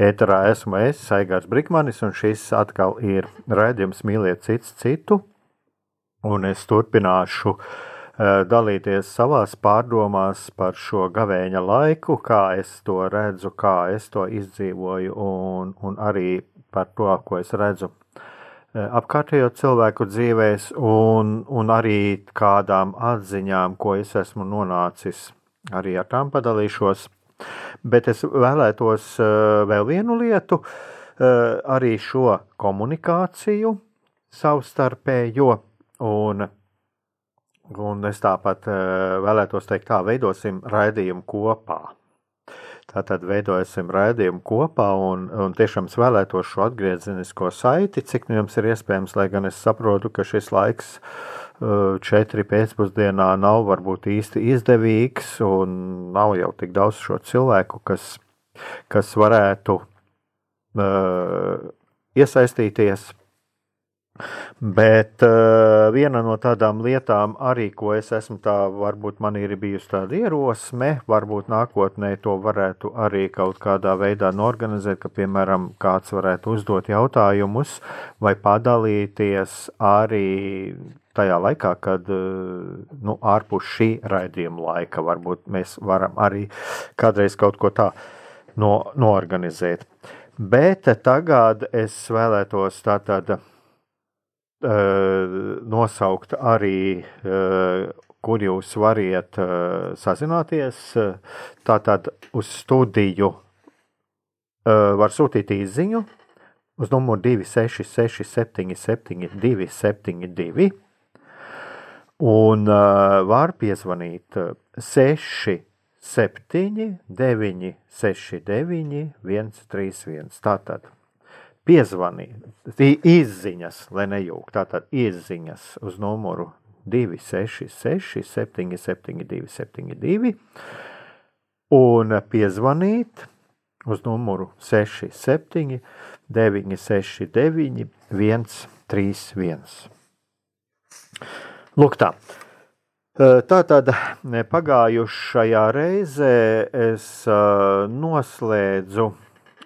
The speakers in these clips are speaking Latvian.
ēterā esmu es, Saigārs Brikmanis, un šis atkal ir raidījums mīliet cits citu, un es turpināšu uh, dalīties savās pārdomās par šo gavēņa laiku, kā es to redzu, kā es to izdzīvoju, un, un arī par to, ko es redzu apkārtējo cilvēku dzīvēs, un, un arī kādām atziņām, ko es esmu nonācis, arī ar tām padalīšos. Bet es vēlētos vēl vienu lietu, arī šo komunikāciju savstarpējo, un, un es tāpat vēlētos teikt, kā veidosim raidījumu kopā. Tātad veidosim raidījumu kopā, un, un tiešām vēlētos šo atgriezenisko saiti, cik nu jums ir iespējams, lai gan es saprotu, ka šis laiks četri pēcpusdienā nav varbūt īsti izdevīgs, un nav jau tik daudz šo cilvēku, kas, kas varētu uh, iesaistīties Bet uh, viena no tādām lietām, arī ko es esmu tā, varbūt man ir bijusi tāda ierosme, varbūt nākotnē to varētu arī kaut kādā veidā norganizēt, ka, piemēram, kāds varētu uzdot jautājumus vai padalīties arī tajā laikā, kad nu, ārpus šī raidījuma laika varbūt mēs varam arī kādreiz kaut ko tā no, norganizēt. Bet tagad es vēlētos tātad nosaukt arī, kur jūs variet sazināties. Tātad uz studiju var sūtīt īziņu uz numuru 266 77 272 un var piezvanīt 6 7 9 6 9 131. Tātad piezvanīt, izziņas, lai nejūg, tātad izziņas uz numuru 266 772 72 un piezvanīt uz numuru 67 969 131. Lūk tā. Tātad pagājušajā reizē es noslēdzu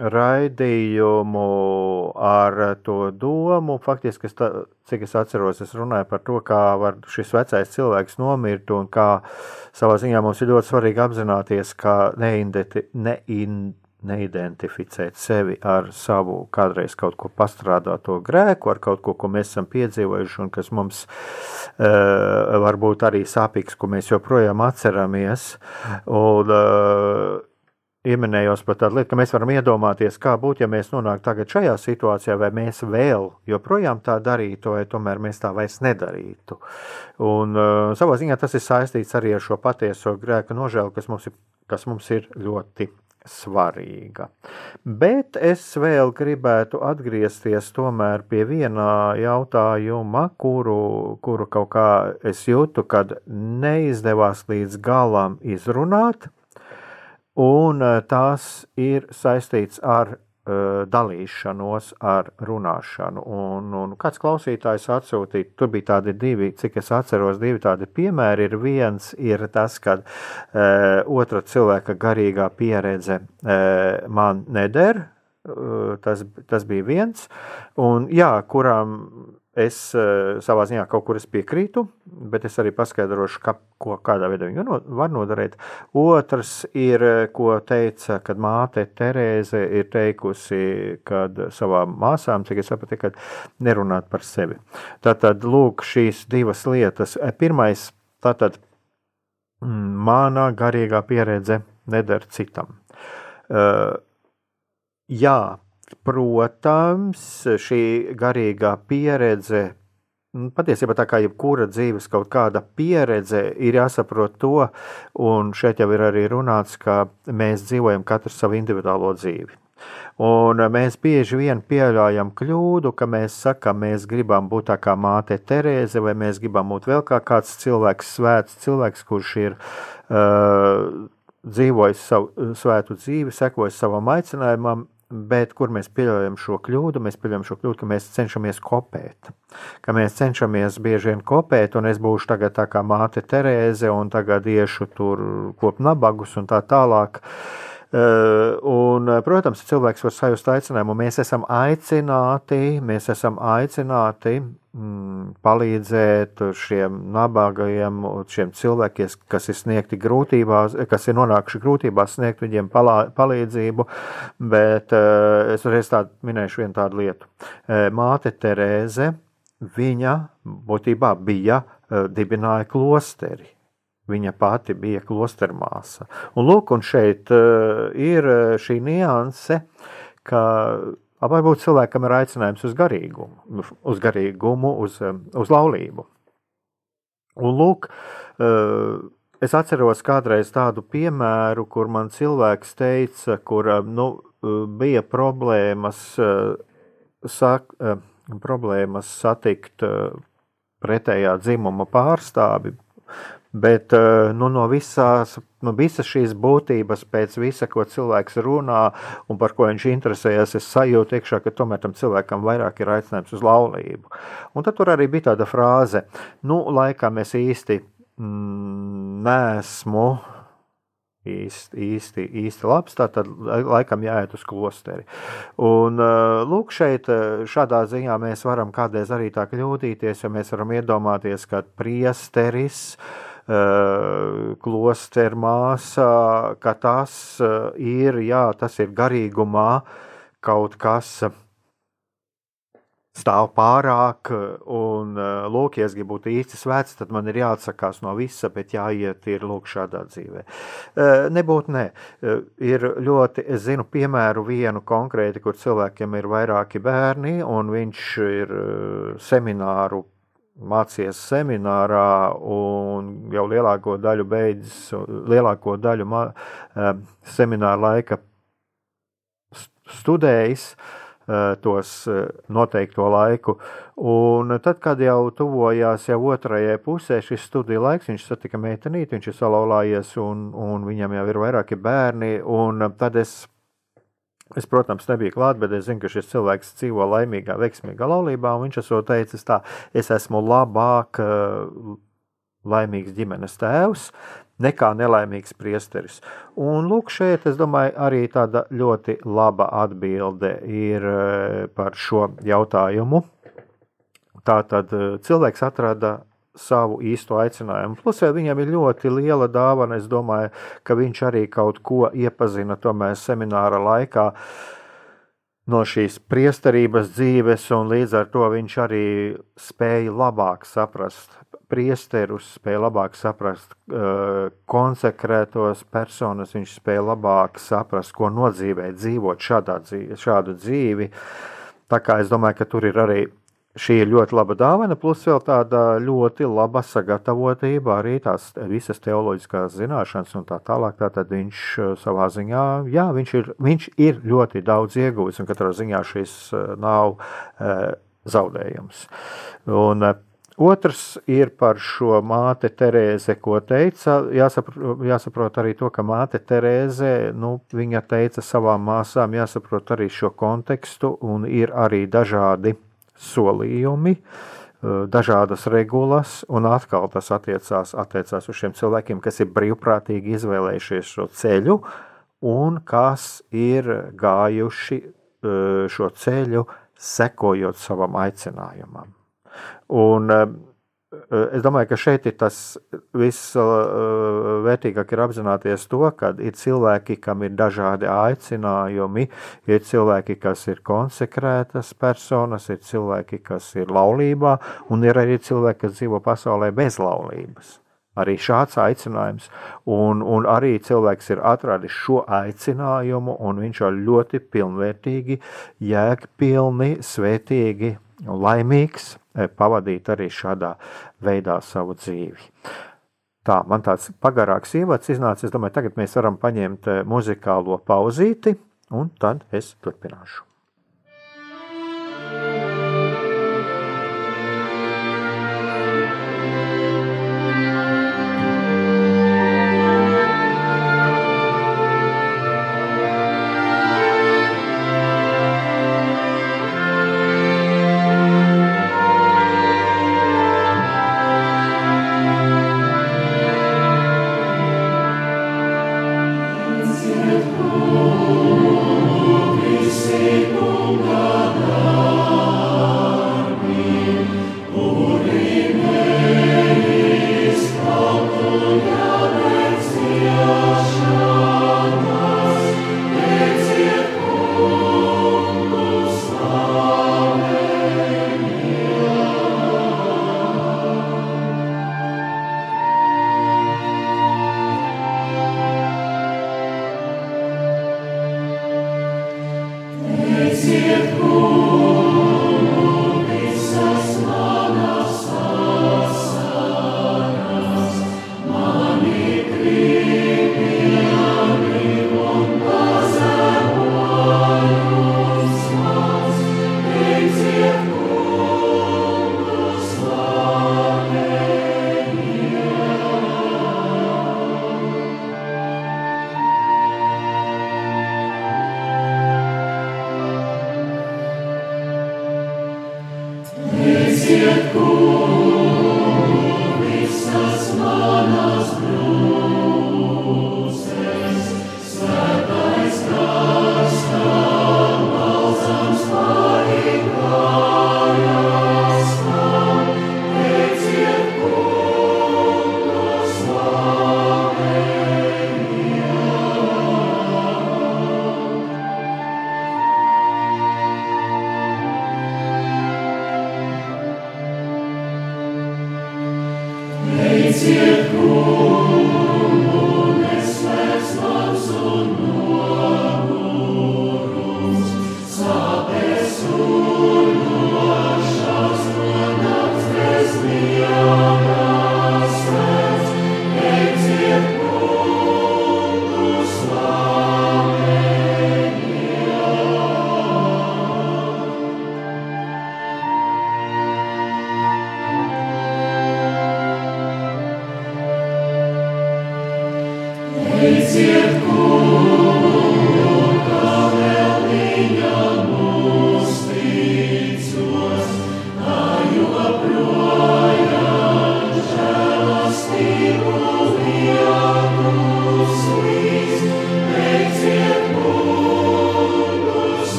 raidījumu ar to domu. Faktiski, es tā, cik es atceros, es runāju par to, kā var šis vecais cilvēks nomirt un kā savā ziņā mums ir ļoti svarīgi apzināties, kā neindeti, nein, neidentificēt sevi ar savu kādreiz kaut ko pastrādāto grēku, ar kaut ko, ko mēs esam piedzīvojuši un kas mums uh, varbūt arī sāpīgs, ko mēs joprojām atceramies. Un, uh, ieminējos par tādu lietu, ka mēs varam iedomāties, kā būtu, ja mēs nonāktu tagad šajā situācijā, vai mēs vēl joprojām tā darītu, vai tomēr mēs tā vairs nedarītu. Un uh, savā ziņā tas ir saistīts arī ar šo patieso grēka nožēlu, kas mums ir, kas mums ir ļoti svarīga. Bet es vēl gribētu atgriezties pie vienā jautājuma, kuru, kuru kaut kā es jūtu, kad neizdevās līdz galam izrunāt, un eh, tās ir saistīts ar uh, dalīšanos, ar runāšanu. Un, un kāds klausītājs atsūtīja, tur bija tādi divi, cik es atceros, divi tādi piemēri. Ir viens ir tas, kad uh, otra cilvēka garīgā pieredze uh, man neder, uh, tas, tas bija viens, un jā, kuram es uh, savā ziņā kaut kur piekrītu, bet es arī paskaidrošu, ka, ko, kādā veidā viņi no, var noderēt. Otrs ir, ko teica, kad māte Terēze ir teikusi, savām māsām, cik es sapratu, kad nerunāt par sevi. Tātad, lūk, šīs divas lietas. Pirmais, tātad, mm, mana garīgā pieredze neder citam. Uh, jā, protams, šī garīgā pieredze, nu, patiesībā tā kā jebkura dzīves kaut kāda pieredze, ir jāsaprot to, un šeit jau ir arī runāts, ka mēs dzīvojam katrs savu individuālo dzīvi. Un mēs bieži vien pieļaujam kļūdu, ka mēs sakām, mēs gribam būt tā kā māte Terēze, vai mēs gribam būt vēl kā kāds cilvēks, svēts cilvēks, kurš ir uh, dzīvojis savu svētu dzīvi, sekojis savam aicinājumam, Bet kur mēs pieļaujam šo kļūdu? Mēs pieļaujam šo kļūdu, ka mēs cenšamies kopēt. Ka mēs cenšamies bieži vien kopēt, un es būšu tagad tā kā māte Terēze, un tagad iešu tur kop nabagus un tā tālāk. Uh, un, protams, cilvēks var sajust aicinājumu. Mēs esam aicināti, mēs esam aicināti mm, palīdzēt šiem nabagajiem, šiem cilvēkiem, kas ir sniegti grūtībās, kas ir nonākuši grūtībās, sniegt viņiem palā, palīdzību. Bet uh, es reiz tādu minēšu vienu tādu lietu. Māte Terēze, viņa būtībā bija dibināja klosteri. Viņa pati bija klostermāsa. Un lūk, un šeit uh, ir šī nianse, ka Varbūt cilvēkam ir aicinājums uz garīgumu, uz, garīgumu, uz, uz laulību. Un lūk, es atceros kādreiz tādu piemēru, kur man cilvēks teica, kur nu, bija problēmas, sak, problēmas satikt pretējā dzimuma pārstāvi, Bet eh, nu, no visās, no visas šīs būtības, pēc visa, ko cilvēks runā un par ko viņš interesējas, es sajūtu iekšā, ka tomēr tam cilvēkam vairāk ir aicinājums uz laulību. Un tad tur arī bija tāda frāze, nu, laikam es īsti mm, nesmu īsti, īsti, īsti labs, tad laikam jāiet uz klosteri. Un, eh, lūk, šeit eh, šādā ziņā mēs varam kādreiz arī tā kļūdīties, jo mēs varam iedomāties, ka priesteris, uh, Eh, klostermāsā, ka tas eh, ir, jā, tas ir garīgumā kaut kas stāv pārāk, un eh, lūk, ja es gribu būt īsti svēts, tad man ir jāatsakās no visa, bet jāiet ir lūk šādā dzīvē. Nebūt ne. Ir ļoti, es zinu piemēru vienu konkrēti, kur cilvēkiem ir vairāki bērni, un viņš ir semināru mācījies seminārā un jau lielāko daļu beidzis, lielāko daļu ma, eh, semināra laika studējis eh, tos eh, noteikto laiku. Un tad, kad jau tuvojās jau otrajai pusē šis studiju laiks, viņš satika meitenīti, viņš ir salauzājies un, un viņam jau ir vairāki bērni. Tad es Es, protams, nebiju klāt, bet es zinu, ka šis cilvēks dzīvo laimīgā, veiksmīgā laulībā. Viņš esmu teicis, tā, es esmu labāk eh, laimīgs ģimenes tēvs nekā nelaimīgs priesteris. Un lūk, šeit, es domāju, arī tāda ļoti laba atbilde ir eh, par šo jautājumu. Tātad eh, cilvēks atrada savu īsto aicinājumu. Plus, vēl viņam ir ļoti liela dāvana. Es domāju, ka viņš arī kaut ko iepazina tomēr semināra laikā no šīs priesterības dzīves, un līdz ar to viņš arī spēja labāk saprast priesterus, spēja labāk saprast uh, konsekrētos personas, viņš spēja labāk saprast, ko nozīmē dzīvot šādā dzīvi, šādu dzīvi. Tā kā es domāju, ka tur ir arī Šī ir ļoti laba dāvana, plus vēl tāda ļoti laba sagatavotība, arī tās visas teoloģiskās zināšanas un tā tālāk. Tātad viņš eh, savā ziņā, jā, viņš ir, viņš ir ļoti daudz ieguvis, un katrā ziņā šis eh, nav e, zaudējums. Un, Otrs ir par šo māte Terēze, ko teica. Jāsaprot, jāsaprot arī to, ka māte Terēze, nu, viņa teica savām māsām, jāsaprot arī šo kontekstu, un ir arī dažādi solījumi, eh, dažādas regulas, un atkal tas attiecās, attiecās uz šiem cilvēkiem, kas ir brīvprātīgi izvēlējušies šo ceļu, un kas ir gājuši eh, šo ceļu, sekojot savam aicinājumam. Un, Es domāju, ka šeit ir tas viss vērtīgāk ir apzināties to, ka ir cilvēki, kam ir dažādi aicinājumi, ir cilvēki, kas ir konsekrētas personas, ir cilvēki, kas ir laulībā, un ir arī cilvēki, kas dzīvo pasaulē bez laulības. Arī šāds aicinājums, un, un arī cilvēks ir atradis šo aicinājumu, un viņš ir ļoti pilnvērtīgi, jēgpilni, svētīgi un laimīgs Eh, pavadīt arī šādā veidā savu dzīvi. Tā, man tāds pagarāks ievads iznāca. Es domāju, tagad mēs varam paņemt eh, muzikālo pauzīti, un tad es turpināšu.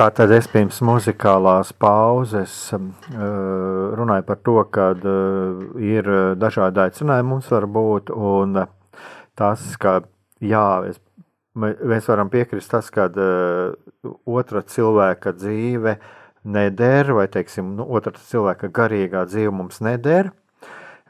Tātad es pirms muzikālās pauzes um, uh, runāju par to, ka uh, ir dažādi aicinājumi mums var būt, un tas, ka jā, es, mēs varam piekrist tas, ka otra cilvēka dzīve neder, vai, teiksim, nu, otra cilvēka garīgā dzīve mums neder,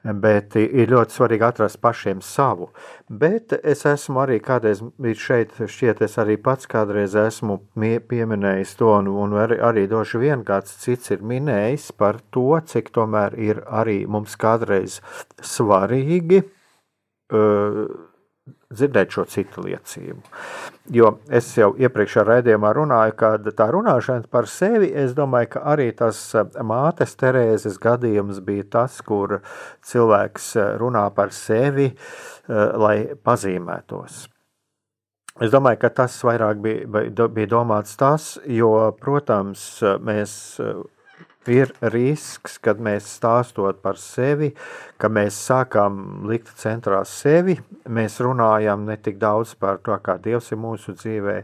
Bet ir ļoti svarīgi atrast pašiem savu. Bet es esmu arī kādreiz bijis šeit, šķiet, es arī pats kādreiz esmu pieminējis to, un, un arī, arī doši vien kāds cits ir minējis par to, cik tomēr ir arī mums kādreiz svarīgi uh, dzirdēt šo citu liecību. Jo es jau iepriekšējā raidījumā runāju, ka tā runāšana par sevi, es domāju, ka arī tas eh, mātes Terēzes gadījums bija tas, kur cilvēks eh, runā par sevi, eh, lai pazīmētos. Es domāju, ka tas vairāk bija, bija domāts tas, jo, protams, mēs ir risks, kad mēs stāstot par sevi, ka mēs sākam likt centrā sevi, mēs runājam ne tik daudz par to, kā Dievs ir mūsu dzīvē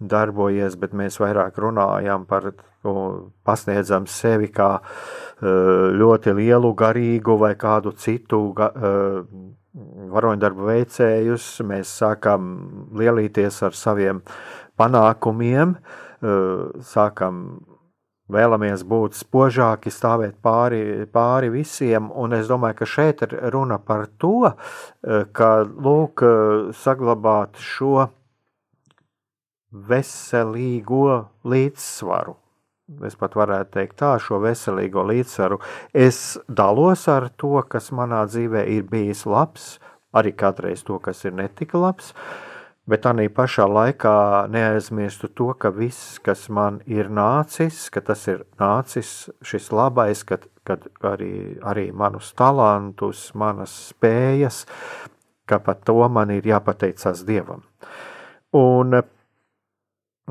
darbojies, bet mēs vairāk runājam par to, pasniedzam sevi kā ļoti lielu garīgu vai kādu citu varoņdarbu veicējus, mēs sākam lielīties ar saviem panākumiem, sākam vēlamies būt spožāki, stāvēt pāri, pāri visiem, un es domāju, ka šeit ir runa par to, eh, ka, lūk, saglabāt šo veselīgo līdzsvaru. Es pat varētu teikt tā, šo veselīgo līdzsvaru. Es dalos ar to, kas manā dzīvē ir bijis labs, arī kādreiz to, kas ir netika labs, uh, bet tā pašā laikā neaizmirstu to, ka viss, kas man ir nācis, ka tas ir nācis šis labais, kad, kad arī, arī manus talantus, manas spējas, ka par to man ir jāpateicās Dievam. Un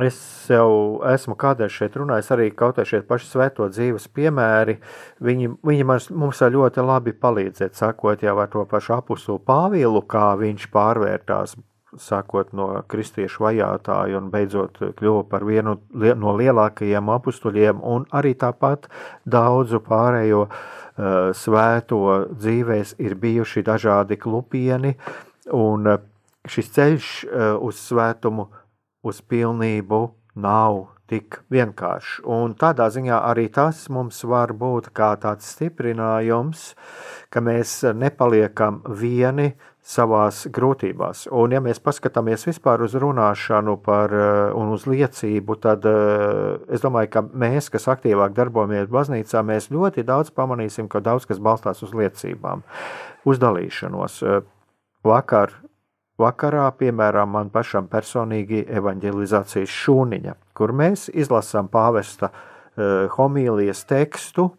es jau esmu kādreiz šeit runājis, arī kaut kā šie paši svēto dzīves piemēri, viņi, viņi mums, mums ļoti labi palīdzēt, sakot jau ar to pašu apustulu Pāvilu, kā viņš pārvērtās sākot no kristiešu vajātāja un beidzot kļuva par vienu no lielākajiem apstuļiem, un arī tāpat daudzu pārējo uh, svēto dzīvēs ir bijuši dažādi klupieni, un uh, šis ceļš uh, uz svētumu, uz pilnību nav tik vienkāršs. Un tādā ziņā arī tas mums var būt kā tāds stiprinājums, ka mēs nepaliekam vieni savās grūtībās. Un, ja mēs paskatāmies vispār uz runāšanu par, eh, un uz liecību, tad eh, es domāju, ka mēs, kas aktīvāk darbojamies baznīcā, mēs ļoti daudz pamanīsim, ka daudz kas balstās uz liecībām, uz dalīšanos. Eh, vakar, vakarā, piemēram, man pašam personīgi evanģelizācijas šūniņa, kur mēs izlasām pāvesta homīlijas tekstu,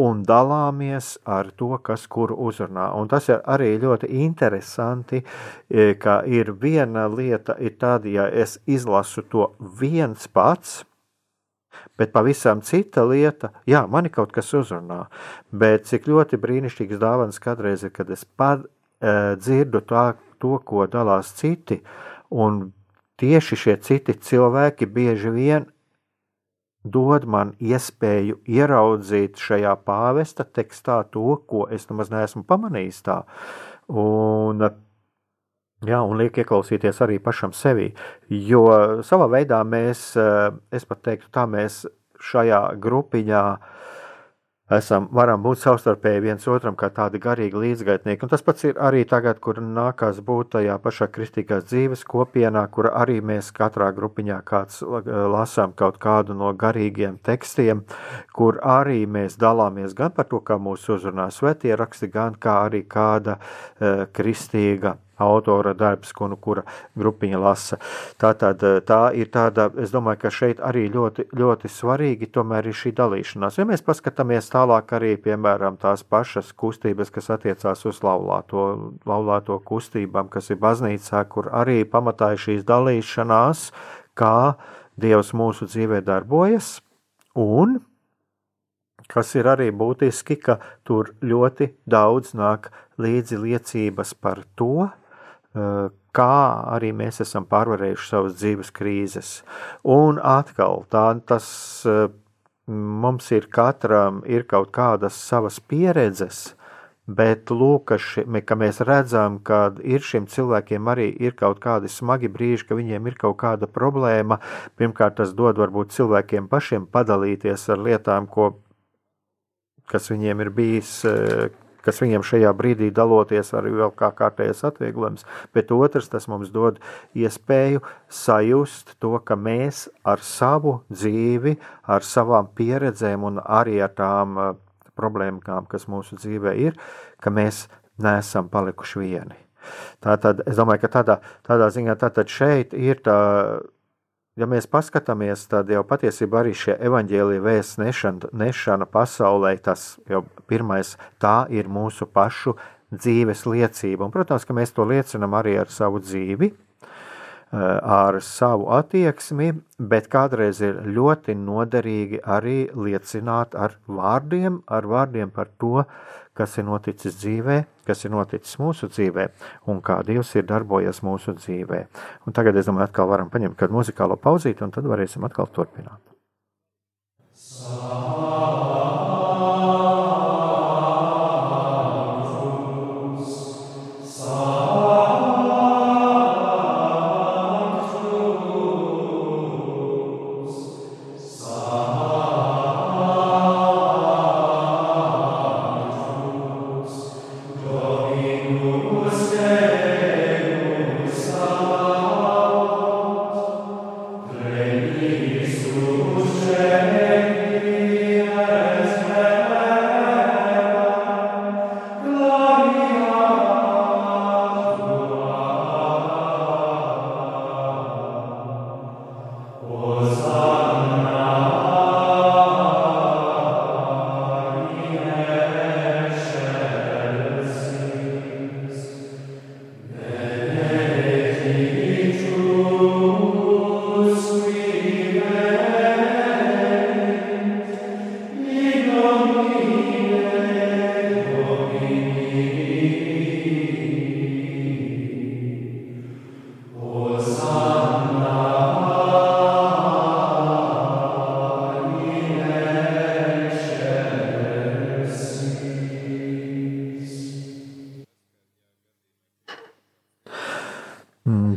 un dalāmies ar to, kas kuru uzrunā. Un tas ir arī ļoti interesanti, e, ka ir viena lieta, ir tāda, ja es izlasu to viens pats, Bet pavisam cita lieta, jā, mani kaut kas uzrunā, bet cik ļoti brīnišķīgs dāvans kādreiz ir, kad es pat uh, dzirdu tā, to, ko dalās citi, un tieši šie citi cilvēki bieži vien dod man iespēju ieraudzīt šajā pāvesta tekstā to, ko es nemaz neesmu pamanījis tā. Un, jā, un liek ieklausīties arī pašam sevī, jo savā veidā mēs, es pat teiktu tā, mēs šajā grupiņā uh, esam, varam būt savstarpēji viens otram kā tādi garīgi līdzgaitnieki. Un tas pats ir arī tagad, kur nākās būt tajā pašā kristīgās dzīves kopienā, kur arī mēs katrā grupiņā kāds lasām kaut kādu no garīgiem tekstiem, kur arī mēs dalāmies gan par to, kā mūs uzrunā svētie raksti, gan kā arī kāda uh, kristīga autora darbs, ko nu kura grupiņa lasa. Tā, tad, eh, tā ir tāda, es domāju, ka šeit arī ļoti, ļoti svarīgi tomēr ir šī dalīšanās. Ja mēs paskatāmies tālāk arī, piemēram, tās pašas kustības, kas attiecās uz laulāto, laulāto kustībām, kas ir baznīcā, kur arī pamatā ir šīs dalīšanās, kā Dievs mūsu dzīvē darbojas, un kas ir arī būtiski, ka tur ļoti daudz nāk līdzi liecības par to, kā arī mēs esam pārvarējuši savas dzīves krīzes. Un atkal, tā, tas mums ir katram ir kaut kādas savas pieredzes, bet lūk, ka mēs redzam, ka ir šiem cilvēkiem arī ir kaut kādi smagi brīži, ka viņiem ir kaut kāda problēma. Pirmkārt, tas dod varbūt cilvēkiem pašiem padalīties ar lietām, ko, kas viņiem ir bijis kas viņiem šajā brīdī daloties arī vēl kā kārtējas atvieglojums, bet otrs, tas mums dod iespēju sajust to, ka mēs ar savu dzīvi, ar savām pieredzēm un arī ar tām uh, problēmām, kas mūsu dzīvē ir, ka mēs neesam palikuši vieni. Tātad es domāju, ka tādā, tādā ziņā tātad šeit ir tā, ja mēs paskatāmies, tad jau patiesībā arī šie evaņģēlīja vēsts nešana, nešana pasaulē, tas jau pirmais, tā ir mūsu pašu dzīves liecība. Un, protams, ka mēs to liecinam arī ar savu dzīvi, Eh, ar savu attieksmi, bet kādreiz ir ļoti noderīgi arī liecināt ar vārdiem, ar vārdiem par to, kas ir noticis dzīvē, kas ir noticis mūsu dzīvē un kā Dievs ir darbojies mūsu dzīvē. Un tagad es domāju, atkal varam paņemt kādu muzikālo pauzīti un tad varēsim atkal turpināt. Sā.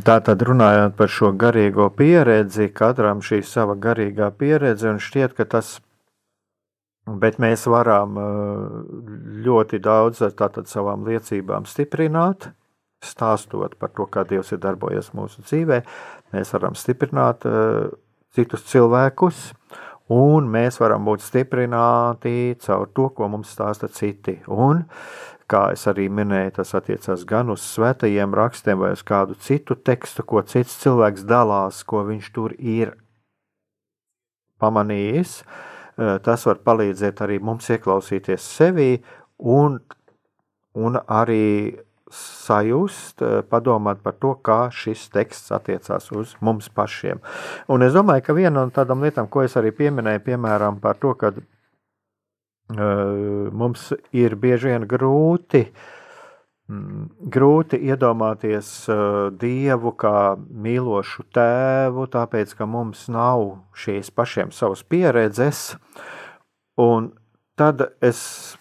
Tātad runājot par šo garīgo pieredzi, katram šī sava garīgā pieredze, un šķiet, ka tas, bet mēs varam uh, ļoti daudz ar tātad savām liecībām stiprināt, stāstot par to, kā Dievs ir darbojies mūsu dzīvē, mēs varam stiprināt uh, citus cilvēkus, un mēs varam būt stiprināti caur to, ko mums stāsta citi. Un kā es arī minēju, tas attiecās gan uz svētajiem rakstiem, vai uz kādu citu tekstu, ko cits cilvēks dalās, ko viņš tur ir pamanījis. Eh, tas var palīdzēt arī mums ieklausīties sevī un, un arī sajust, eh, padomāt par to, kā šis teksts attiecās uz mums pašiem. Un es domāju, ka viena no tādām lietām, ko es arī pieminēju, piemēram, par to, ka mums ir bieži vien grūti, mm, grūti iedomāties Dievu kā mīlošu tēvu, tāpēc ka mums nav šīs pašiem savas pieredzes. Un tad es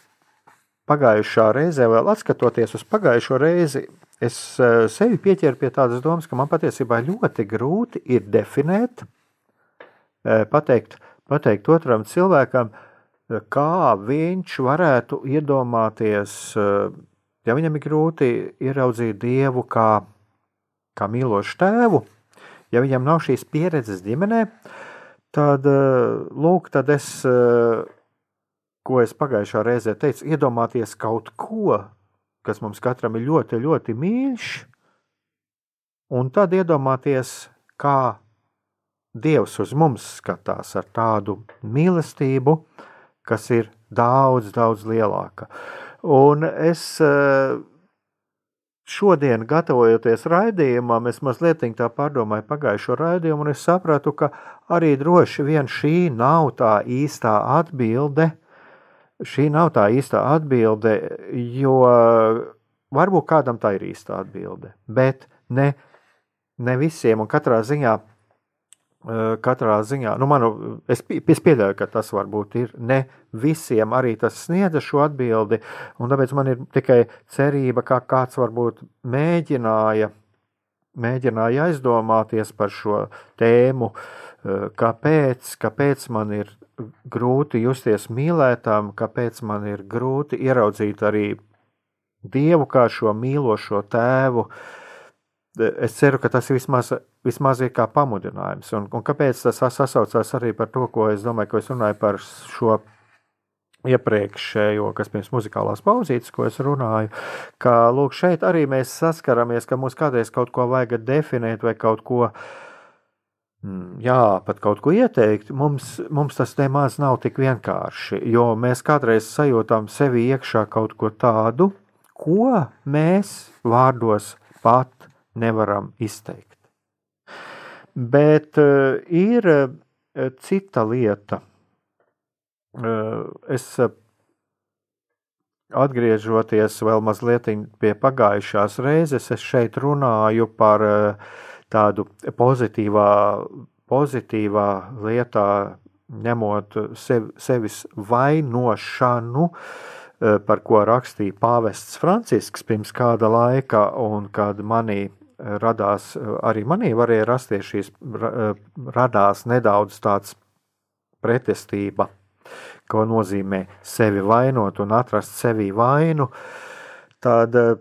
pagājušā reizē, vēl atskatoties uz pagājušo reizi, es sevi pieķēru pie tādas domas, ka man patiesībā ļoti grūti ir definēt, pateikt, pateikt otram cilvēkam, uh, kā viņš varētu iedomāties, eh, ja viņam ir grūti ieraudzīt dievu kā, kā mīlošu tēvu, ja viņam nav šīs pieredzes ģimenē, tad, eh, lūk, tad es, eh, ko es pagājušā reizē teicu, iedomāties kaut ko, kas mums katram ir ļoti, ļoti mīļš, un tad iedomāties, kā Dievs uz mums skatās ar tādu mīlestību, uh, kas ir daudz, daudz lielāka. Un es eh, šodien, gatavojoties raidījumam, es mazliet tā pārdomāju pagājušo raidījumu, un es sapratu, ka arī droši vien šī nav tā īstā atbilde. Šī nav tā īstā atbilde, jo varbūt kādam tā ir īstā atbilde, bet ne, ne visiem, un katrā ziņā katrā ziņā, nu, manu, es, es pieļauju, ka tas varbūt ir ne visiem arī tas sniedza šo atbildi, un tāpēc man ir tikai cerība, ka kāds varbūt mēģināja, mēģināja aizdomāties par šo tēmu, kāpēc, kāpēc man ir grūti justies mīlētām, kāpēc man ir grūti ieraudzīt arī Dievu kā šo mīlošo tēvu. Es ceru, ka tas vismaz, vismaz ir kā pamudinājums. Un, un kāpēc tas sasaucās arī par to, ko es domāju, ko es runāju par šo iepriekšējo, kas pirms muzikālās pauzītes, ko es runāju, ka lūk, šeit arī mēs saskaramies, ka mums kādreiz kaut ko vajag definēt vai kaut ko Mm, jā, pat kaut ko ieteikt, mums, mums tas nemaz nav tik vienkārši, jo mēs kādreiz sajūtām sevi iekšā kaut ko tādu, ko mēs vārdos pat nevaram izteikt. Bet uh, ir uh, cita lieta. Uh, es atgriežoties vēl mazliet pie pagājušās reizes, es šeit runāju par tādu pozitīvā, pozitīvā lietā, ņemot sev, sevis vainošanu, eh, par ko rakstīja pāvests Francisks pirms kāda laika, un kad manī radās, arī manī varēja rasties šīs, radās nedaudz tāds pretestība, ko nozīmē sevi vainot un atrast sevi vainu, tad eh,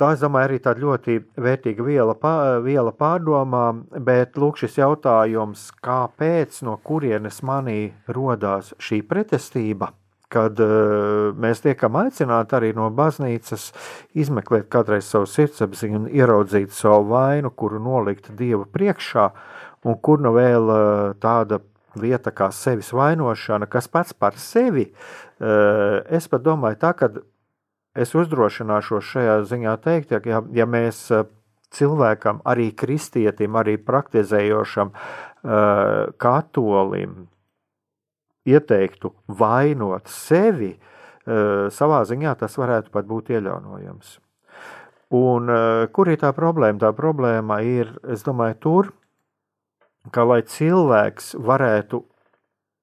Tā, es domāju, arī tāda ļoti vērtīga viela, viela pārdomām, bet lūk, šis jautājums, kāpēc, no kurienes manī rodās šī pretestība, kad uh, mēs tiekam aicināti arī no baznīcas izmeklēt kādreiz savu sirdsapziņu ieraudzīt savu vainu, kuru nolikt Dievu priekšā, un kur nu vēl uh, tāda lieta kā sevis vainošana, kas pats par sevi, uh, es pat domāju tā, ka es uzdrošināšos šajā ziņā teikt, ja, ja mēs cilvēkam, arī kristietim, arī praktizējošam katolim ieteiktu vainot sevi, uh, savā ziņā tas varētu pat būt ieļaunojams. Un uh, kur ir tā problēma? Tā problēma ir, es domāju, tur, ka lai cilvēks varētu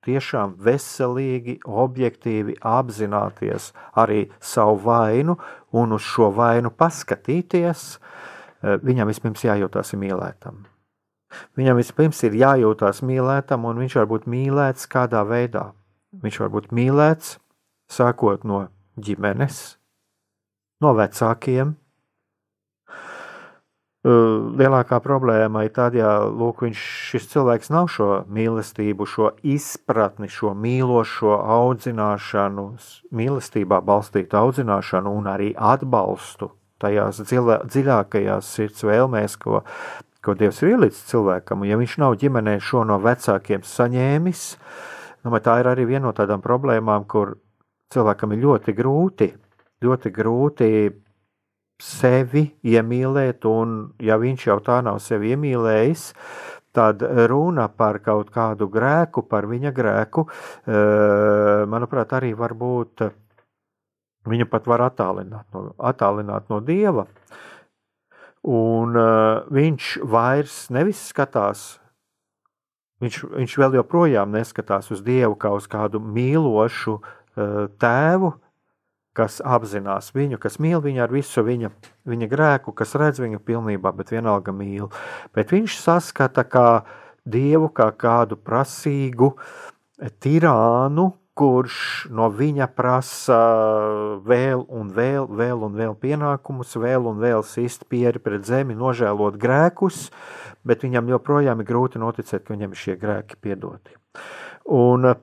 tiešām veselīgi, objektīvi apzināties arī savu vainu un uz šo vainu paskatīties, eh, viņam vispirms jājūtās mīlētam. Viņam vispirms ir jājūtās mīlētam, un viņš var būt mīlēts kādā veidā. Viņš var būt mīlēts sākot no ģimenes, no vecākiem, lielākā problēma ir tad, ja lūk, viņš, šis cilvēks nav šo mīlestību, šo izpratni, šo mīlošo audzināšanu, mīlestībā balstītu audzināšanu un arī atbalstu tajās dziļā, dziļākajās sirds vēlmēs, ko, ko Dievs ir ielicis cilvēkam. Ja viņš nav ģimenē šo no vecākiem saņēmis, nu, tā ir arī viena no tādām problēmām, kur cilvēkam ir ļoti grūti, ļoti grūti sevi iemīlēt, un ja viņš jau tā nav sevi iemīlējis, tad runa par kaut kādu grēku, par viņa grēku, eh, manuprāt, arī var būt, viņu pat var attālināt no, attālināt no Dieva, un eh, viņš vairs nevis skatās Viņš, viņš vēl joprojām neskatās uz Dievu kā uz kādu mīlošu uh, tēvu, kas apzinās viņu, kas mīl viņu ar visu viņa, viņa grēku, kas redz viņu pilnībā, bet vienalga mīl. Bet viņš saskata kā dievu, kā kādu prasīgu tirānu, kurš no viņa prasa vēl un vēl, vēl un vēl pienākumus, vēl un vēl sist pieri pret zemi, nožēlot grēkus, bet viņam joprojām ir grūti noticēt, ka viņam šie grēki piedoti. Un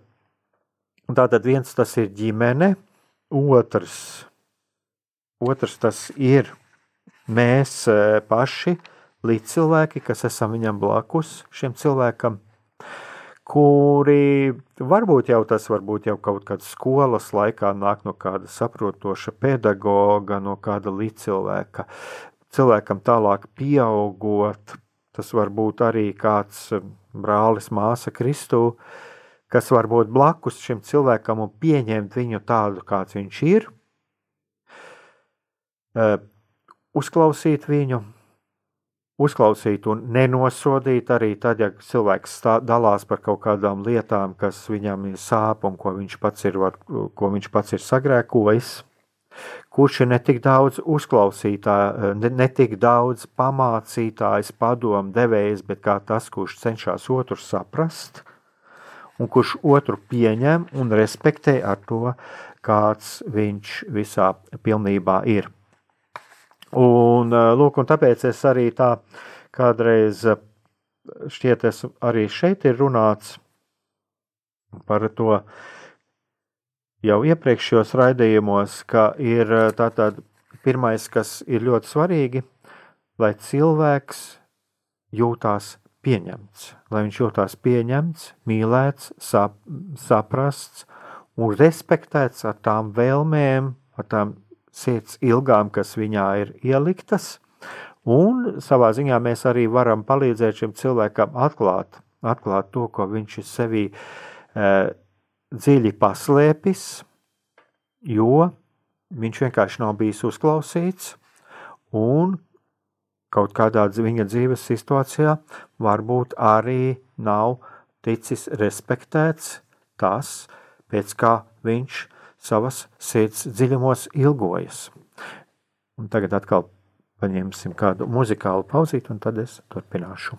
tātad viens tas ir ģimene, Otrs, otrs tas ir mēs e, paši, līdzcilvēki, kas esam viņam blakus, šim cilvēkam, kuri varbūt jau tas varbūt jau kaut kādas skolas laikā nāk no kāda saprotoša pedagoga, no kāda līdzcilvēka. Cilvēkam tālāk pieaugot, tas var būt arī kāds brālis, māsa Kristū, uh, kas var būt blakus šim cilvēkam un pieņemt viņu tādu, kāds viņš ir, eh, uzklausīt viņu, uzklausīt un nenosodīt arī tad, ja cilvēks stā, dalās par kaut kādām lietām, kas viņam ir sāp un ko viņš pats ir, var, ko viņš pats ir sagrēkojis. Kurš ir netik daudz uzklausītājs, ne, netik daudz pamācītājs, padomu devējs, bet kā tas, kurš cenšas otru saprast, un kurš otru pieņem un respektē ar to, kāds viņš visā pilnībā ir. Un, lūk, un tāpēc es arī tā kādreiz šķiet, es arī šeit ir runāts par to jau iepriekšējos raidījumos, ka ir tātad pirmais, kas ir ļoti svarīgi, lai cilvēks jūtās pieņemts, lai viņš jūtās pieņemts, mīlēts, sap, saprasts un respektēts ar tām vēlmēm, ar tām sirds ilgām, kas viņā ir ieliktas. Un savā ziņā mēs arī varam palīdzēt šim cilvēkam atklāt, atklāt to, ko viņš ir sevī e, dziļi paslēpis, jo viņš vienkārši nav bijis uzklausīts, un kaut kādā viņa dzīves situācijā varbūt arī nav ticis respektēts tas, pēc kā viņš savas sirds dziļumos ilgojas. Un tagad atkal paņemsim kādu muzikālu pauzīti, un tad es turpināšu.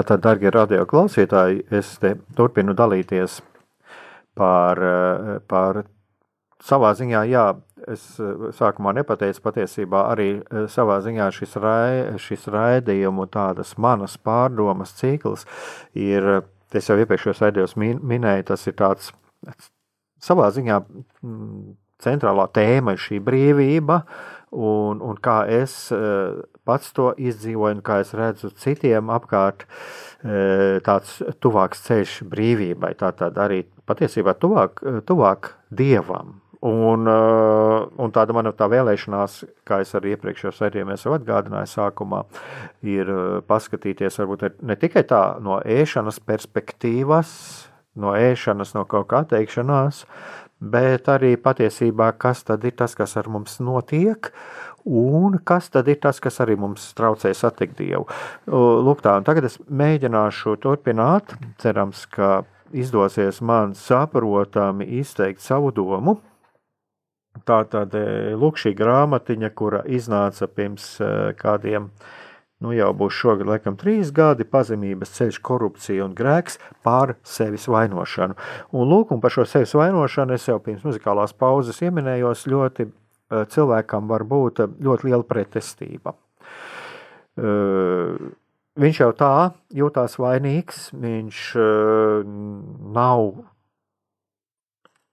Tātad, darbie radio klausītāji, es turpinu dalīties par, par savā ziņā, jā, es sākumā nepateicu patiesībā arī savā ziņā šis, rai, šis raidījumu tādas manas pārdomas cikls ir, es jau iepriekšējos raidījos minēju, tas ir tāds savā ziņā centrālā tēma ir šī brīvība, un, un kā es pats to izdzīvoju, un kā es redzu citiem apkārt, tāds tuvāks ceļš brīvībai, tātad arī patiesībā tuvāk, tuvāk dievam. Un, un tāda mana tā vēlēšanās, kā es arī iepriekšējos raidījumos jau atgādināju, sākumā, ir paskatīties varbūt ne tikai tā no ēšanas perspektīvas, no ēšanas, no kaut kā teikšanās, bet arī patiesībā, kas tad ir tas, kas ar mums notiek, un kas tad ir tas, kas arī mums traucē satikt Dievu. Lūk tā, tagad es mēģināšu turpināt, cerams, ka izdosies man saprotami izteikt savu domu. Tā tad, lūk, šī grāmatiņa, kura iznāca pirms eh, kādiem nu jau būs šogad laikam trīs gadi, pazemības ceļš, korupcija un grēks pār sevis vainošanu. Un lūk, un par šo sevis vainošanu es jau pirms muzikālās pauzes ieminējos, ļoti cilvēkam var būt ļoti liela pretestība. Eh, viņš jau tā jūtās vainīgs, viņš eh, nav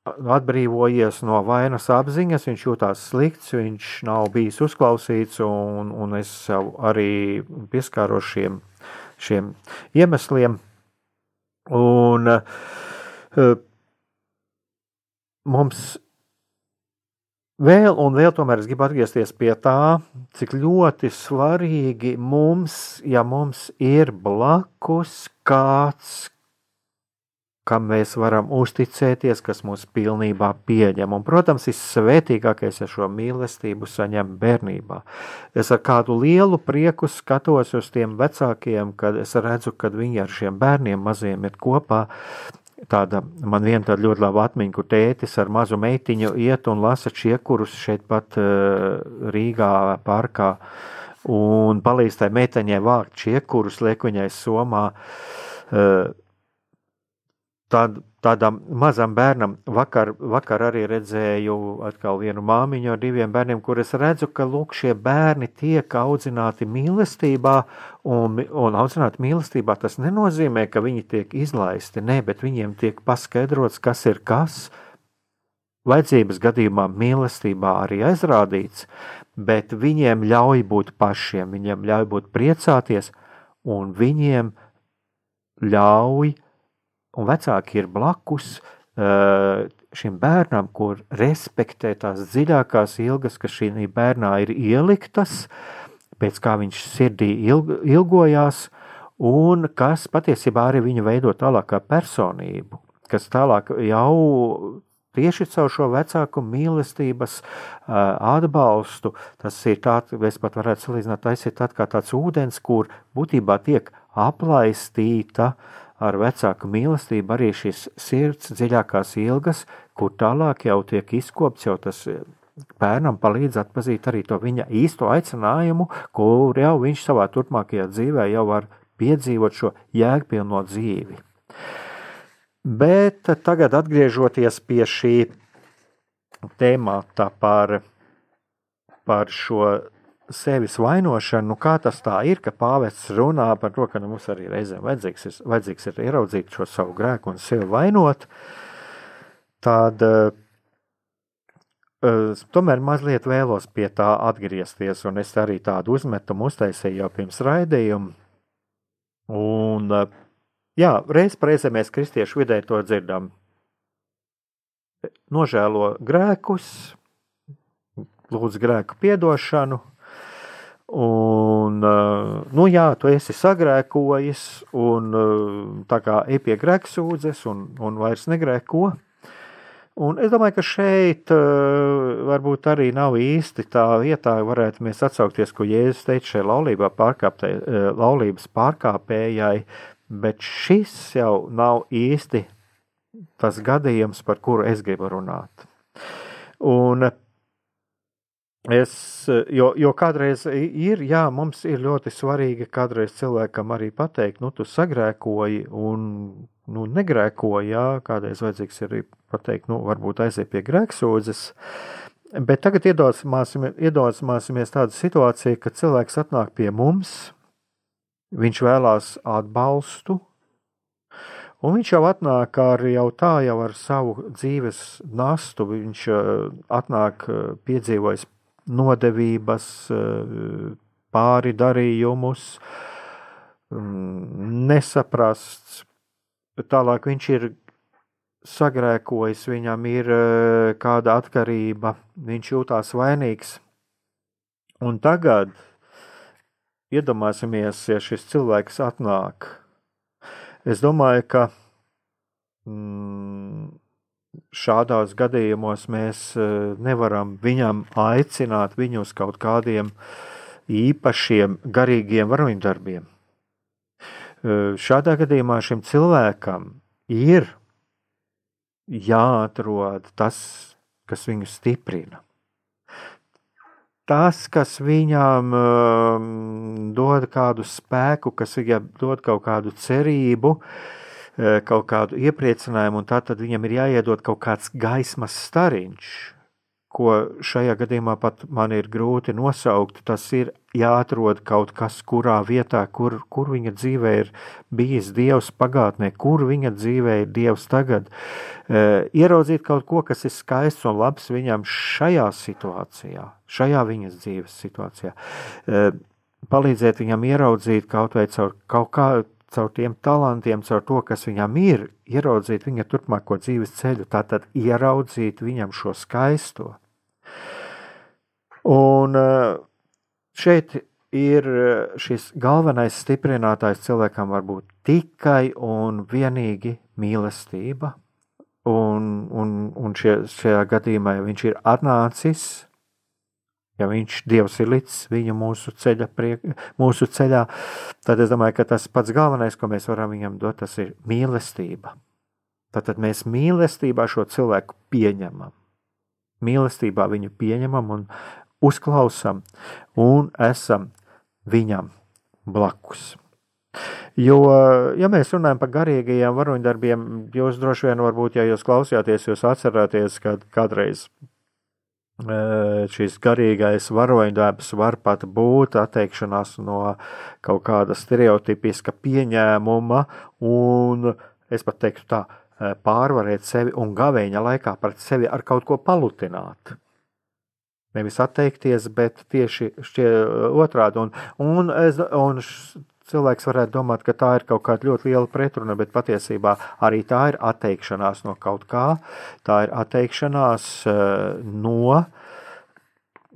atbrīvojies no vainas apziņas, viņš jūtās slikts, viņš nav bijis uzklausīts, un, un es arī pieskāros šiem, šiem iemesliem. Un, mums vēl un vēl tomēr es gribu atgriezties pie tā, cik ļoti svarīgi mums, ja mums ir blakus kāds, kam mēs varam uzticēties, kas mūs pilnībā pieņem. Un, protams, vissvētīgākais ir šo mīlestību saņemt bērnībā. Es ar kādu lielu prieku skatos uz tiem vecākiem, kad es redzu, kad viņi ar šiem bērniem maziem ir kopā. Tāda man viena tāda ļoti laba atmiņa, kur tētis ar mazu meitiņu iet un lasa čiekurus šeit pat uh, Rīgā parkā un palīdz tai meiteņai vākt čiekurus, liek viņai somā. Uh, Tād, tādam mazam bērnam vakar, vakar arī redzēju atkal vienu māmiņu ar diviem bērniem, kur es redzu, ka lūk, šie bērni tiek audzināti mīlestībā, un, un audzināti mīlestībā tas nenozīmē, ka viņi tiek izlaisti, nē, bet viņiem tiek paskaidrots, kas ir kas, vajadzības gadījumā mīlestībā arī aizrādīts, bet viņiem ļauj būt pašiem, viņiem ļauj būt priecāties, un viņiem ļauj un vecāki ir blakus uh, šim bērnam, kur respektē tās dziļākās ilgas, kas šī bērnā ir ieliktas, pēc kā viņš sirdī ilg, ilgojās, un kas patiesībā arī viņu veido tālāk kā personību, kas tālāk jau tieši caur šo vecāku mīlestības uh, atbalstu, tas ir tāds, es pat varētu salīdzināt, tas ir tāds kā tāds ūdens, kur būtībā tiek aplaistīta uh, ar vecāku mīlestību arī šīs sirds dziļākās ilgas, kur tālāk jau tiek izkopts jau tas eh, bērnam palīdz atpazīt arī to viņa īsto aicinājumu, kur jau viņš savā turpmākajā dzīvē jau var piedzīvot šo jēgpilno dzīvi. Bet tagad atgriežoties pie šī tēmāta par, par šo sevis vainošanu, nu kā tas tā ir, ka pāvests runā par to, ka nu, mums arī reizēm vajadzīgs ir, vajadzīgs ir ieraudzīt šo savu grēku un sevi vainot, tad uh, tomēr mazliet vēlos pie tā atgriezties, un es arī tādu uzmetumu uztaisīju jau pirms raidījuma. Un, uh, jā, reiz reizē mēs kristiešu vidē to dzirdam. Nožēlo grēkus, lūdz grēku piedošanu, Un, eh, nu, jā, tu esi sagrēkojis, un eh, tā kā ej pie grēksūdzes, un, un vairs negrēko. Un es domāju, ka šeit uh, varbūt arī nav īsti tā vietā, varētu mēs atsaukties, ko Jēzus teica šai laulībā pārkāptē, laulības pārkāpējai, bet šis jau nav īsti tas gadījums, par kuru es gribu runāt. Un Es, jo, jo kādreiz ir, jā, mums ir ļoti svarīgi kādreiz cilvēkam arī pateikt, nu, tu sagrēkoji un nu, negrēkoji, jā, kādreiz vajadzīgs arī pateikt, nu, varbūt aiziet pie grēksūdzes. Bet tagad iedomāsimies tādu situāciju, ka cilvēks atnāk pie mums, viņš vēlās atbalstu, un viņš jau atnāk ar jau tā, jau ar savu dzīves nastu, viņš atnāk piedzīvojis nodevības, pāri darījumus, mm, nesaprasts. Tālāk viņš ir sagrēkojis, viņam ir kāda atkarība, viņš jūtās vainīgs. Un tagad iedomāsimies, ja šis cilvēks atnāk. Es domāju, ka mm, šādos gadījumos mēs e, nevaram viņam aicināt viņu uz kaut kādiem īpašiem garīgiem varoņdarbiem. E, šādā gadījumā šim cilvēkam ir jāatrod tas, kas viņu stiprina tas, kas viņam um, dod kādu spēku, kas viņam dod kaut kādu cerību, uh, kaut kādu iepriecinājumu, un tā tad viņam ir jāiedod kaut kāds gaismas stariņš ko šajā gadījumā pat man ir grūti nosaukt. Tas ir jāatrod kaut kas, kurā vietā, kur, kur viņa dzīvē ir bijis Dievs pagātnē, kur viņa dzīvē ir Dievs tagad. E, ieraudzīt kaut ko, kas ir skaists un labs viņam šajā situācijā, šajā viņas dzīves situācijā. E, palīdzēt viņam ieraudzīt kaut vai caur kaut kādu caur tiem talantiem, caur to, kas viņam ir, ieraudzīt viņa turpmāko dzīves ceļu, tātad ieraudzīt viņam šo skaisto. Un eh, šeit ir eh, šis galvenais stiprinātājs cilvēkam var būt tikai un vienīgi mīlestība. Un, un, un šie, šajā gadījumā, ja viņš ir atnācis, ja viņš Dievs ir līdz viņa mūsu, ceļa priek, mūsu ceļā, tad es domāju, ka tas pats galvenais, ko mēs varam viņam dot, tas ir mīlestība. Tad mēs mīlestībā šo cilvēku pieņemam. Mīlestībā viņu pieņemam un, uzklausām un esam viņam blakus. Jo, ja mēs runājam par garīgajiem varoņdarbiem, jūs droši vien, varbūt, ja jūs klausījāties, jūs atcerāties, ka kādreiz e, šis garīgais varoņdarbs var pat būt atteikšanās no kaut kāda stereotipiska pieņēmuma, un es pat teiktu tā, e, pārvarēt sevi un gavēņa laikā pret sevi ar kaut ko palutināt nevis atteikties, bet tieši šķie, otrādi. Un, un, es, un cilvēks varētu domāt, ka tā ir kaut kāda ļoti liela pretruna, bet patiesībā arī tā ir atteikšanās no kaut kā. Tā ir atteikšanās uh, no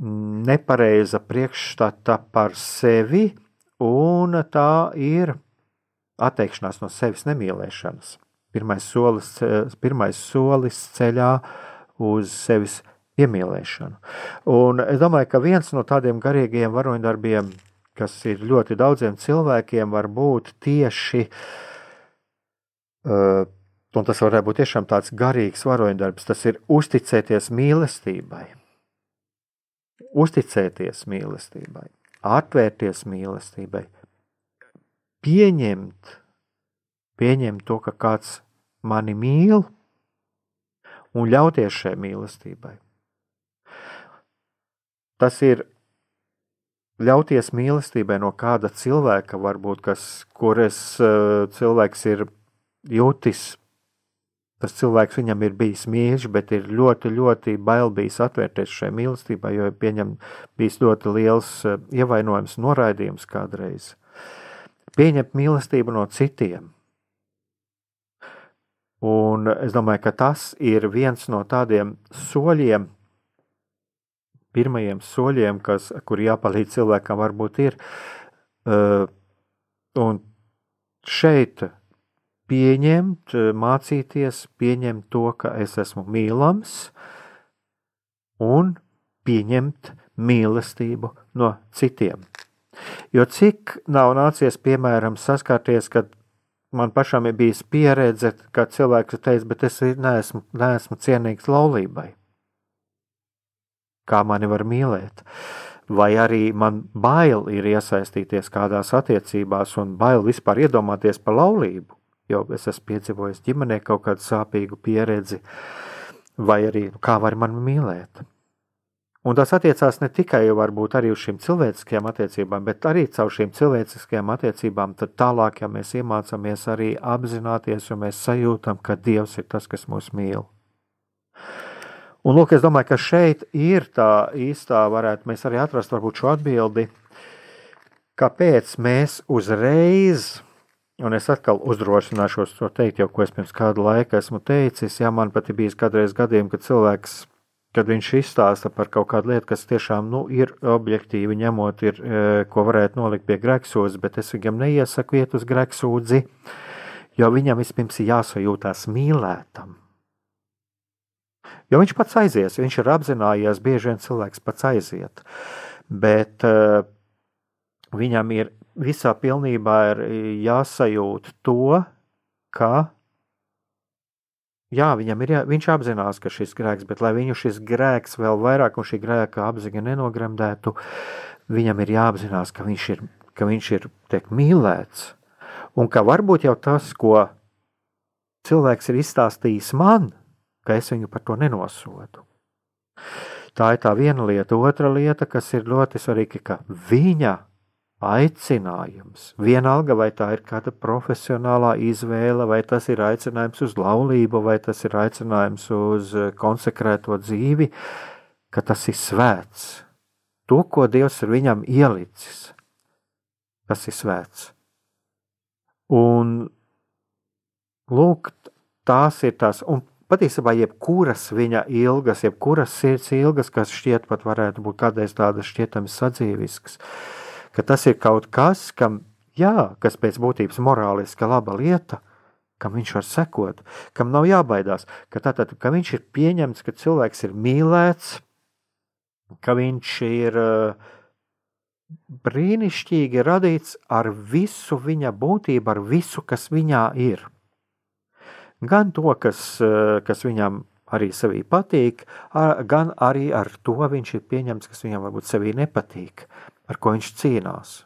nepareiza priekšstata par sevi, un tā ir atteikšanās no sevis nemīlēšanas. Pirmais solis, pirmais solis ceļā uz sevis iemīlēšanu. Un es domāju, ka viens no tādiem garīgiem varoņdarbiem, kas ir ļoti daudziem cilvēkiem, var būt tieši, uh, un tas varētu būt tiešām tāds garīgs varoņdarbs, tas ir uzticēties mīlestībai. Uzticēties mīlestībai, atvērties mīlestībai, pieņemt, pieņemt to, ka kāds mani mīl, un ļauties šai mīlestībai. Tas ir ļauties mīlestībai no kāda cilvēka, varbūt, kas, kuras uh, cilvēks ir jūtis. Tas cilvēks viņam ir bijis mīļš, bet ir ļoti, ļoti bail bijis atvērties šai mīlestībai, jo pieņem bijis ļoti liels uh, ievainojums, noraidījums kādreiz. Pieņemt mīlestību no citiem. Un es domāju, ka tas ir viens no tādiem soļiem, pirmajiem soļiem, kas, kur jāpalīdz cilvēkam, varbūt ir. Uh, un šeit pieņemt, mācīties, pieņemt to, ka es esmu mīlams, un pieņemt mīlestību no citiem. Jo cik nav nācies, piemēram, saskarties, kad man pašam ir bijis pieredze, ka cilvēks teica, bet es neesmu, neesmu cienīgs laulībai kā mani var mīlēt. Vai arī man bail ir iesaistīties kādās attiecībās un bail vispār iedomāties par laulību, jo es esmu piedzīvojis ģimenē kaut kādu sāpīgu pieredzi, vai arī nu, kā var man mīlēt. Un tas attiecās ne tikai varbūt arī uz šīm cilvēciskajām attiecībām, bet arī caur šīm cilvēciskajām attiecībām. Tad tālāk, ja mēs iemācāmies arī apzināties, jo mēs sajūtam, ka Dievs ir tas, kas mūs mīl. Un, lūk, es domāju, ka šeit ir tā īstā, varētu mēs arī atrast varbūt šo atbildi, kāpēc mēs uzreiz, un es atkal uzdrošināšos to teikt, ko es pirms kādu laiku esmu teicis, ja man pat ir bijis kādreiz gadījumi, kad cilvēks, kad viņš izstāsta par kaut kādu lietu, kas tiešām nu, ir objektīvi ņemot, ir, e, ko varētu nolikt pie grēksūdzes, bet es viņam neiesaku iet uz grēksūdzi, jo viņam vispirms ir jāsajūtās mīlētam. Jo viņš pats aizies, viņš ir apzinājies, bieži vien cilvēks pats aiziet. Bet uh, viņam ir visā pilnībā ir jāsajūt to, ka Jā, viņam ir jā, viņš apzinās, ka šis grēks, bet lai viņu šis grēks vēl vairāk un šī grēka apziņa nenogremdētu, viņam ir jāapzinās, ka viņš ir, ka viņš ir tiek mīlēts. Un ka varbūt jau tas, ko cilvēks ir izstāstījis man, ka es viņu par to nenosodu. Tā ir tā viena lieta. Otra lieta, kas ir ļoti svarīga, ka viņa aicinājums, vienalga vai tā ir kāda profesionālā izvēle, vai tas ir aicinājums uz laulību, vai tas ir aicinājums uz konsekrēto dzīvi, ka tas ir svēts. To, ko Dievs ir viņam ielicis, tas ir svēts. Un lūk, tās ir tās, un patiesībā jebkuras viņa ilgas, jebkuras sirds ilgas, kas šķiet pat varētu būt kādreiz tādas šķietami sadzīviskas, ka tas ir kaut kas, kam, jā, kas pēc būtības morāliska laba lieta, kam viņš var sekot, kam nav jābaidās, ka, tātad, ka viņš ir pieņemts, ka cilvēks ir mīlēts, ka viņš ir uh, brīnišķīgi radīts ar visu viņa būtību, ar visu, kas viņā ir gan to, kas, eh, kas viņam arī sevī patīk, gan arī ar to viņš ir pieņemts, kas viņam varbūt sevī nepatīk, ar ko viņš cīnās.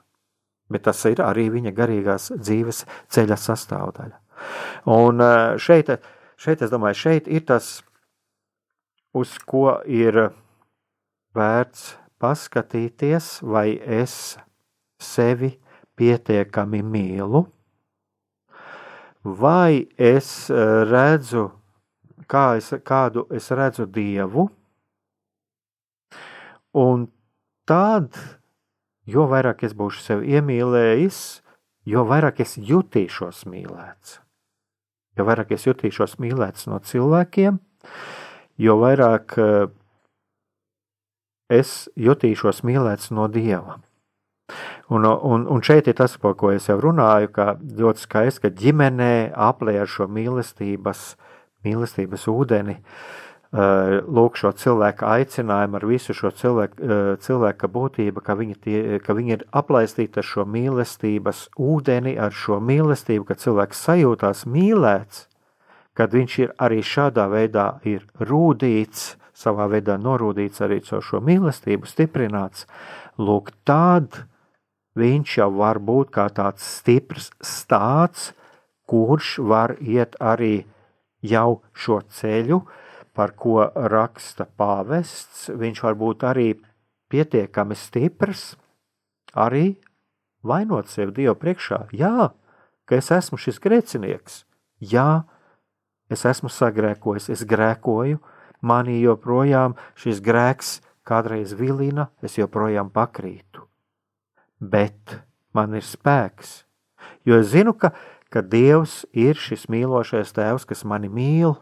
Bet tas ir arī viņa garīgās dzīves ceļa sastāvdaļa. Un eh, šeit, šeit es domāju, šeit ir tas, uz ko ir vērts paskatīties, vai es sevi pietiekami mīlu, vai es eh, redzu, kā es, kādu es redzu Dievu, un tad, jo vairāk es būšu sevi iemīlējis, jo vairāk es jutīšos mīlēts. Jo vairāk es jutīšos mīlēts no cilvēkiem, jo vairāk eh, es jutīšos mīlēts no Dieva. Un, un, un šeit ir tas, par ko es jau runāju, ka ļoti skaisti, ka ģimenē aplē ar šo mīlestības, mīlestības ūdeni, eh, lūk šo cilvēku aicinājumu ar visu šo cilvēku, eh, cilvēka būtību, ka viņi, tie, ka viņi ir aplaistīti ar šo mīlestības ūdeni, ar šo mīlestību, ka cilvēks sajūtās mīlēts, kad viņš ir arī šādā veidā ir rūdīts, savā veidā norūdīts arī caur šo mīlestību, stiprināts. Lūk, tād viņš jau var būt kā tāds stiprs stāsts, kurš var iet arī jau šo ceļu, par ko raksta pāvests. Viņš var būt arī pietiekami stiprs, arī vainot sevi Dievu priekšā. Jā, ka es esmu šis grēcinieks. Jā, es esmu sagrēkojis, es grēkoju, manī joprojām šis grēks kādreiz vilina, es joprojām pakrītu bet man ir spēks. Jo es zinu, ka, ka Dievs ir šis mīlošais Tēvs, kas mani mīl,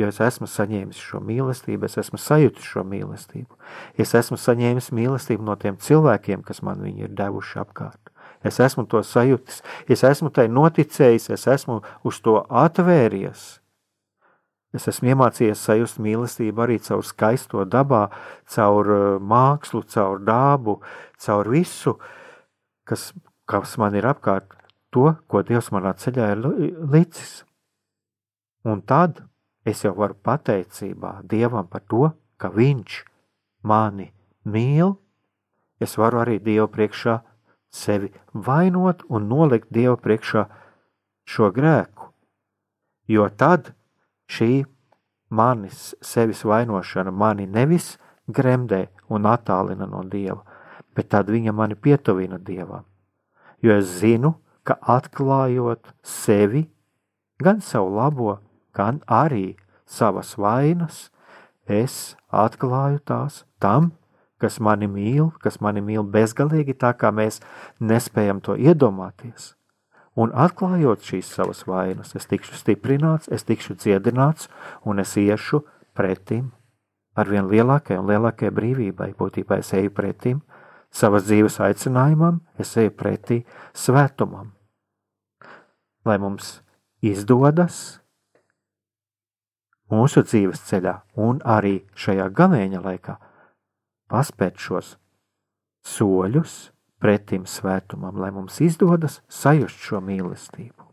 jo es esmu saņēmis šo mīlestību, es esmu sajūtis šo mīlestību. Es esmu saņēmis mīlestību no tiem cilvēkiem, kas man viņu ir devuši apkārt. Es esmu to sajūtis, es esmu tai noticējis, es esmu uz to atvēries. Es esmu iemācījies sajust mīlestību arī caur skaisto dabā, caur uh, mākslu, caur dabu, caur visu, kas, kas man ir apkārt, to, ko Dievs manā ceļā ir licis. Un tad es jau varu pateicībā Dievam par to, ka Viņš mani mīl, es varu arī Dievu priekšā sevi vainot un nolikt Dievu priekšā šo grēku. Jo tad Šī manis sevis vainošana mani nevis gremdē un attālina no Dieva, bet tad viņa mani pietuvina Dievam. Jo es zinu, ka atklājot sevi, gan savu labo, gan arī savas vainas, es atklāju tās tam, kas mani mīl, kas mani mīl bezgalīgi, tā kā mēs nespējam to iedomāties. Un atklājot šīs savas vainas, es tikšu stiprināts, es tikšu dziedināts, un es iešu pretim ar vien lielākai un lielākai brīvībai. Būtībā es eju pretim savas dzīves aicinājumam, es eju pretī svētumam. Lai mums izdodas mūsu dzīves ceļā un arī šajā galēņa laikā paspēt šos soļus pretim svētumam, lai mums izdodas sajust šo mīlestību.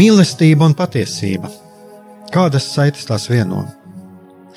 Mīlestība un patiesība. Kādas saites tās vieno?